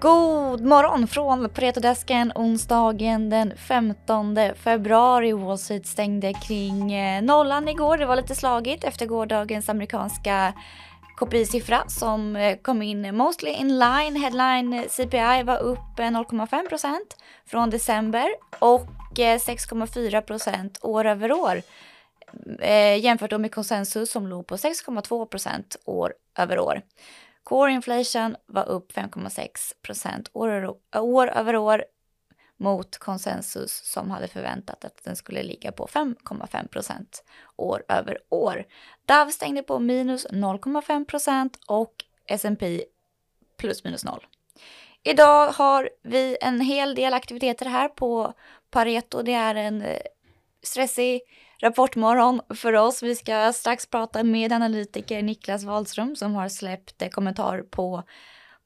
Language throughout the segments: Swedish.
God morgon från Paretodesken onsdagen den 15 februari. Wall Street stängde kring eh, nollan igår. Det var lite slagigt efter gårdagens amerikanska KPI-siffra som eh, kom in mostly in line. Headline eh, CPI var upp 0,5% från december och 6,4% år över år. Jämfört med konsensus som låg på 6,2% år över år. Core inflation var upp 5,6 procent år, år över år mot konsensus som hade förväntat att den skulle ligga på 5,5 procent år över år. DAV stängde på minus 0,5 procent och S&P plus minus noll. Idag har vi en hel del aktiviteter här på Pareto. Det är en eh, stressig Rapportmorgon för oss. Vi ska strax prata med analytiker Niklas Wahlström som har släppt kommentar på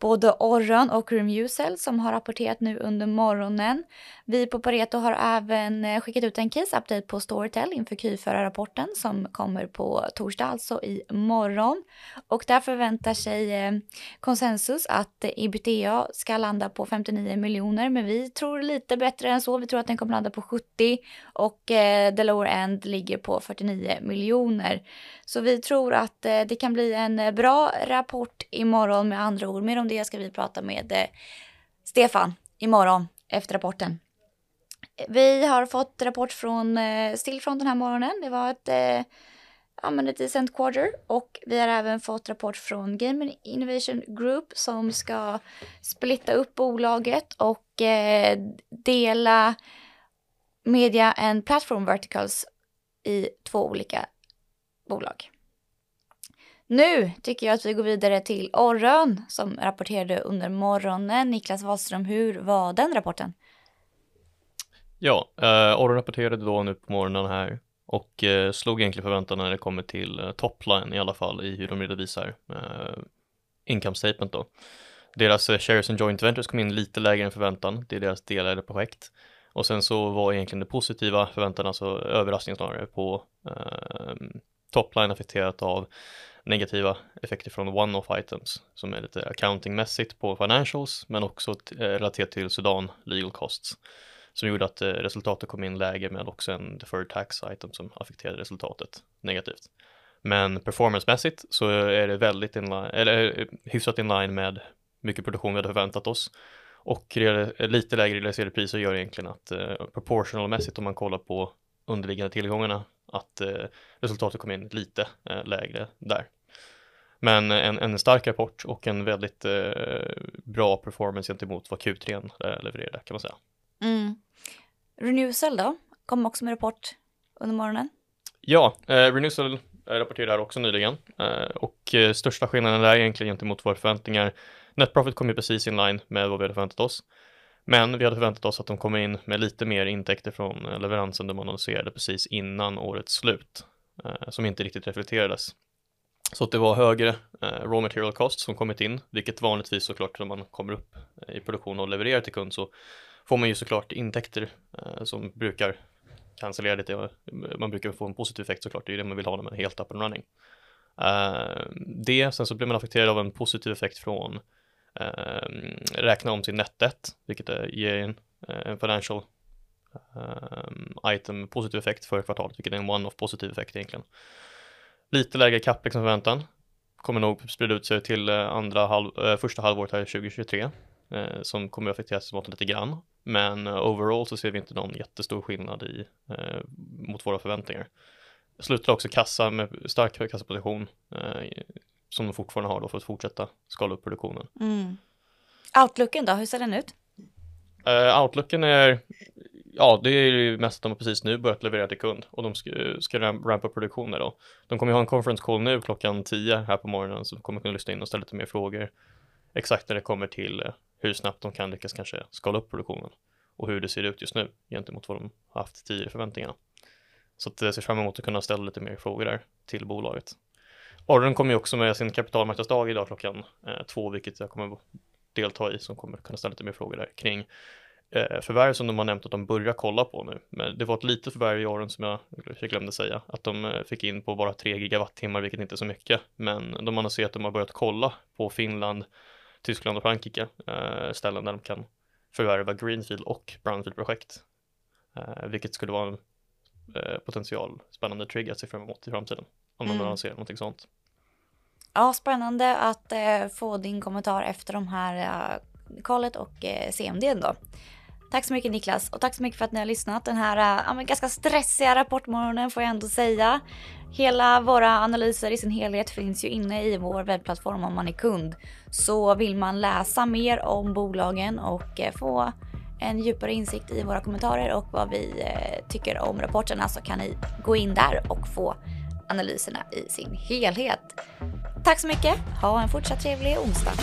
både Orron och Remusel som har rapporterat nu under morgonen. Vi på Pareto har även eh, skickat ut en case-update på Storytel inför Q4-rapporten som kommer på torsdag, alltså i morgon. Och där förväntar sig eh, konsensus att ebitda ska landa på 59 miljoner, men vi tror lite bättre än så. Vi tror att den kommer landa på 70 och eh, the lower end ligger på 49 miljoner. Så vi tror att det kan bli en bra rapport imorgon med andra ord. Mer om det ska vi prata med eh, Stefan imorgon efter rapporten. Vi har fått rapport från eh, Stillfront den här morgonen. Det var ett, eh, ja, men ett decent quarter och vi har även fått rapport från Game Innovation Group som ska splitta upp bolaget och eh, dela media and platform verticals i två olika bolag. Nu tycker jag att vi går vidare till Orrön som rapporterade under morgonen. Niklas Wahlström, hur var den rapporten? Ja, eh, Orrön rapporterade då nu på morgonen här och eh, slog egentligen förväntan när det kommer till eh, topline i alla fall i hur de redovisar eh, income statement då. Deras eh, shares and joint ventures kom in lite lägre än förväntan, det är deras delade projekt. Och sen så var egentligen det positiva förväntan, alltså överraskning snarare på eh, topline affekterat av negativa effekter från one-off items som är lite accountingmässigt på financials men också eh, relaterat till Sudan legal costs som gjorde att eh, resultatet kom in lägre med också en deferred tax item som affekterade resultatet negativt. Men performancemässigt så är det väldigt inline, eller eh, hyfsat inline med mycket produktion vi hade förväntat oss och lite lägre realiserade priser gör egentligen att eh, proportionalmässigt om man kollar på underliggande tillgångarna att eh, resultatet kom in lite eh, lägre där. Men en, en stark rapport och en väldigt eh, bra performance gentemot vad Q3 eh, levererade kan man säga. Mm. Renewcell då, kom också med rapport under morgonen. Ja, eh, Renewcell rapporterade här också nyligen eh, och största skillnaden där egentligen gentemot våra förväntningar. Net profit kom ju precis in line med vad vi hade förväntat oss. Men vi hade förväntat oss att de kommer in med lite mer intäkter från eh, leveransen de annonserade precis innan årets slut, eh, som inte riktigt reflekterades. Så att det var högre eh, raw material cost som kommit in, vilket vanligtvis såklart när man kommer upp eh, i produktion och levererar till kund så får man ju såklart intäkter eh, som brukar cancellera lite, man brukar få en positiv effekt såklart, det är ju det man vill ha när man är helt up and running. det, sen så blir man affekterad av en positiv effekt från Ehm, räkna om sin nettet, vilket ger en, eh, en financial ehm, item positiv effekt för kvartalet, vilket är en one-off positiv effekt egentligen. Lite lägre capex än liksom förväntan, kommer nog sprida ut sig till eh, andra halv, eh, första halvåret här 2023 som kommer att affektera resultatet lite grann. Men overall så ser vi inte någon jättestor skillnad i mot våra förväntningar. Slutar också kassa med stark kassaposition som de fortfarande har då för att fortsätta skala upp produktionen. Mm. Outlooken då, hur ser den ut? Uh, outlooken är, ja det är ju mest att de har precis nu börjat leverera till kund och de ska, ska rampa produktioner då. De kommer ju ha en conference call nu klockan 10 här på morgonen så de kommer kunna lyssna in och ställa lite mer frågor exakt när det kommer till uh, hur snabbt de kan lyckas kanske skala upp produktionen och hur det ser ut just nu gentemot vad de har haft tidigare förväntningarna. Så att jag ser fram emot att kunna ställa lite mer frågor där till bolaget. Orren kommer ju också med sin kapitalmarknadsdag idag klockan eh, två, vilket jag kommer delta i, som kommer kunna ställa lite mer frågor där kring eh, förvärv som de har nämnt att de börjar kolla på nu. Men det var ett litet förvärv i Orren som jag, jag glömde säga, att de eh, fick in på bara 3 gigawattimmar, vilket inte är så mycket. Men de annonserar att de har börjat kolla på Finland, Tyskland och Frankrike, eh, ställen där de kan förvärva Greenfield och Brownfield-projekt, eh, vilket skulle vara en eh, potential spännande trigger att se fram emot i framtiden, om de Mm. lanserar någonting sånt. Ja, spännande att eh, få din kommentar efter de här eh, och eh, CMD då. Tack så mycket Niklas och tack så mycket för att ni har lyssnat den här men ganska stressiga rapportmorgonen får jag ändå säga. Hela våra analyser i sin helhet finns ju inne i vår webbplattform om man är kund. Så vill man läsa mer om bolagen och eh, få en djupare insikt i våra kommentarer och vad vi eh, tycker om rapporterna så kan ni gå in där och få analyserna i sin helhet. Tack så mycket. Ha en fortsatt trevlig onsdag.